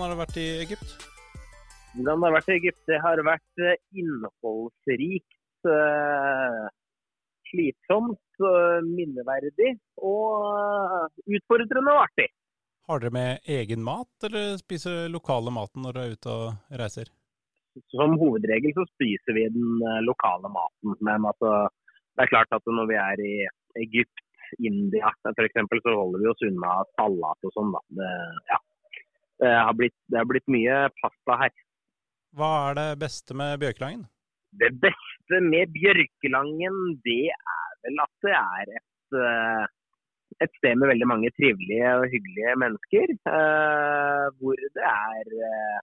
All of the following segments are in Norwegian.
har det vært i Egypt? Hvordan det har vært i Egypt? Det har vært eh, innholdsrikt, uh, slitsomt, uh, minneverdig og utfordrende og artig. Har dere med egen mat, eller spiser lokale maten når dere er ute og reiser? Som hovedregel så spiser vi den lokale maten. Men altså, det er klart at når vi er i Egypt, India f.eks., så holder vi oss unna salat og sånn. Det, ja. Det, har blitt, det har blitt mye pasta her. Hva er det beste med Bjørkelangen? Det beste med Bjørkelangen, det er vel at det er et, eh, et sted med veldig mange trivelige og hyggelige mennesker. Eh, hvor det er eh,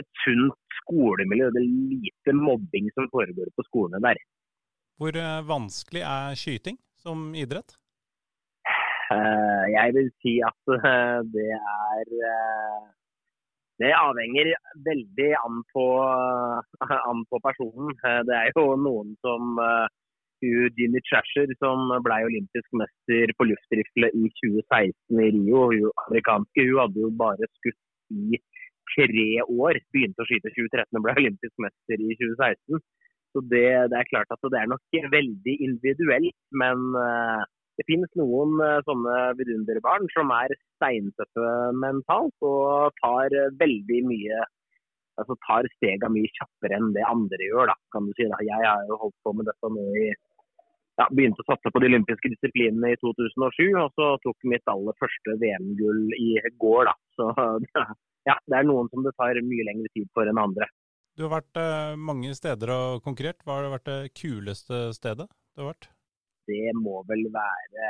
et sunt skolemiljø. Det er lite mobbing som foregår på skolene der. Hvor vanskelig er skyting som idrett? Jeg vil si at det er det avhenger veldig an på, an på, personen. Det er jo noen som Jimmy Trasher, som ble olympisk mester på luftrifle i 2016 i Rio. Hun amerikanske hun hadde jo bare skutt i tre år. Begynte å skyte i 2013 og ble olympisk mester i 2016. Så det, det, er klart at det er nok veldig individuelt, men uh, det finnes noen uh, sånne vidunderbarn som er steintøffe mentalt og tar veldig mye altså tar stega mye kjappere enn det andre gjør. da, kan du si. Da. Jeg har jo holdt på med dette nå i ja, Begynte å satse på de olympiske disiplinene i 2007, og så tok mitt aller første VM-gull i går. da. Så ja, det er noen som det tar mye lengre tid for enn andre. Du har vært uh, mange steder og konkurrert. Hva har vært det kuleste stedet du har vært? Det må vel være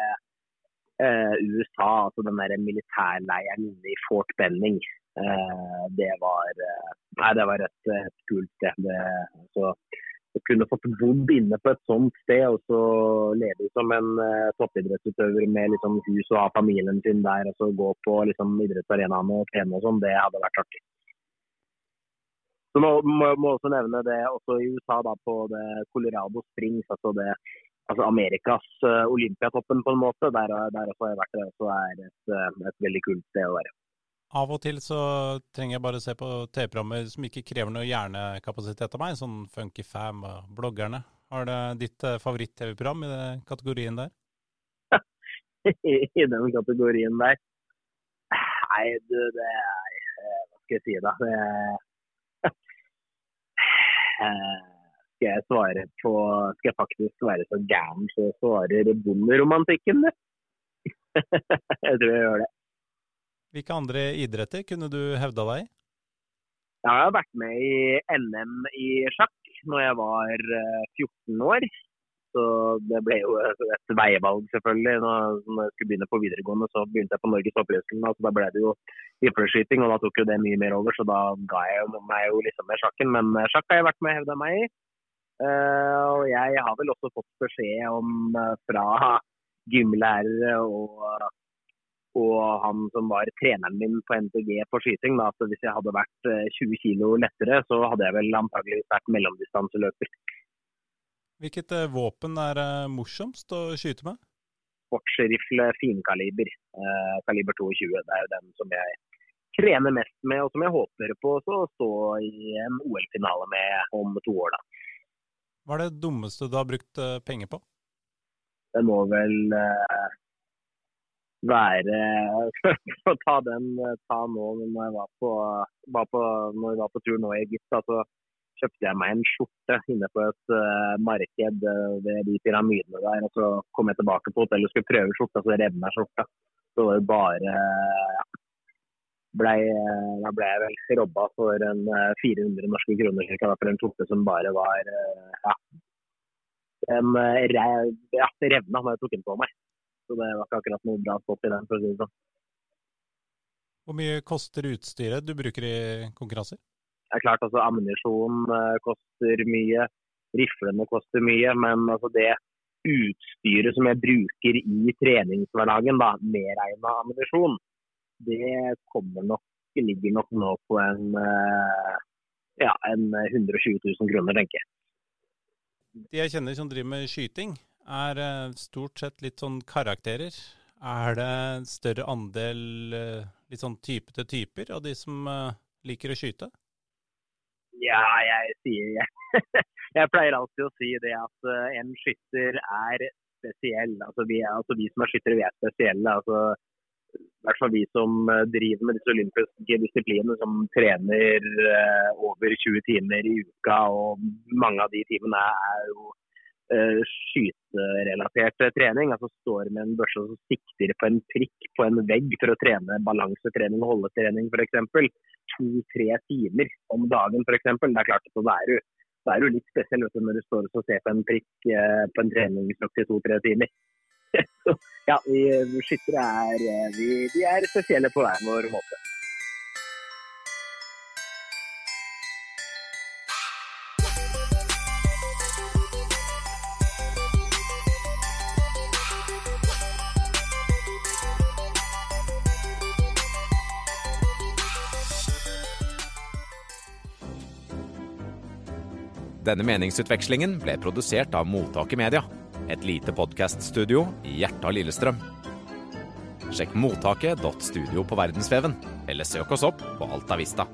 eh, USA, altså den der militærleiren inne i Fort Benning. Eh, det var, uh, nei, det var et, et kult sted. Det, så å kunne fått bodd inne på et sånt sted og så leve som en uh, toppidrettsutøver med liksom, hus og ha familien sin der og så gå på liksom, idrettsarenaene og trene og sånn, det hadde vært artig. Så må, må, må også nevne det også i USA, da, på det Colorado Springs. altså det altså Amerikas uh, Olympiatoppen, på en måte. Der, der også har jeg vært. Det også er et, uh, et, veldig kult sted å være. Av og til så trenger jeg bare se på TV-programmer som ikke krever noe hjernekapasitet av meg, sånn Funky Fam og bloggerne. Har det ditt uh, favoritt-TV-program i den kategorien der? I den kategorien der? Nei, du, det er Hva skal jeg si, da? Det skal jeg svare på Skal jeg faktisk være så gæren så jeg svarer bonderomantikken, du? jeg tror jeg gjør det. Hvilke andre idretter kunne du hevda deg i? Jeg har vært med i NM i sjakk når jeg var 14 eh, år. Så det ble jo et veivalg, selvfølgelig. Når, jeg skulle begynne på videregående, så begynte jeg på Norges hoppidrettsskole. Altså, da ble det jo rifleskyting, og da tok jo det mye mer over. Så da ga jeg meg jo liksom med sjakken. Men eh, sjakk har jeg vært med og hevda meg i. Uh, og jeg har vel også fått beskjed om uh, fra gymlærere og, og, han som var treneren min på NTG på skyting, da, at hvis jeg hadde vært uh, eh, 20 kg lettere, så hadde jeg vel antageligvis vært mellomdistanseløper. Hvilket våpen er morsomst å skyte med? Sportsrifle finkaliber, kaliber 22. Det er jo den som jeg trener mest med, og som jeg håper på å stå i en OL-finale med om to år. da. Hva er det dummeste du har brukt eh, penger på? Det må vel uh, være å ta den ta nå når jeg var på, var på, når jeg var på tur nå i Egypt. Altså, kjøpte jeg meg en skjorte inne på et uh, marked ved de pyramidene der. og Så kom jeg tilbake på hotellet og skulle prøve skjorta, så revna skjorta. Så det var jo bare ja, ble, da ble jeg vel robba for en 400 eh, norske kroner cirka, for en skjorte som bare var eh, ja, en rev, ja, revna når jeg tok den på meg. Så det var ikke akkurat noe bra spot i den, for å si det sånn. Hvor mye koster utstyret du bruker i konkurranser? Det er klart, altså Ammunisjon koster mye, riflene koster mye. Men altså det utstyret som jeg bruker i treningshverdagen, da, medregna ammunisjon, det kommer nok, ligger nok nå på en, eh, ja, en 120 000 kroner, tenker jeg. De jeg kjenner som driver med skyting, er eh, stort sett litt sånn karakterer. Er det en større andel litt sånn type til typer av de som liker å skyte? Ja, jeg sier jeg, jeg pleier alltid å si det at en skytter er spesiell. Altså vi, altså vi som er skyttere, vi er spesielle. altså i hvert fall vi som eh, driver med disse olympiske disiplinene, som trener eh, over 20 timer i uka. og Mange av de timene er jo uh, skyterelatert trening. altså Står med en børse og sikter på en prikk på en vegg for å trene balansetrening og holdetrening f.eks. To-tre timer om dagen f.eks. Det er klart at da er du, da er du litt spesiell når du står og ser på en prikk på en treningsøkt i to-tre timer. Ja, vi skyttere er, eh, vi, vi er spesielle på hver vår måte. Denne meningsutvekslingen ble produsert av Mottaket Media et lite podkaststudio i hjertet av Lillestrøm. Sjekk mottaket.studio på verdensveven, eller søk oss opp på Alta Vista.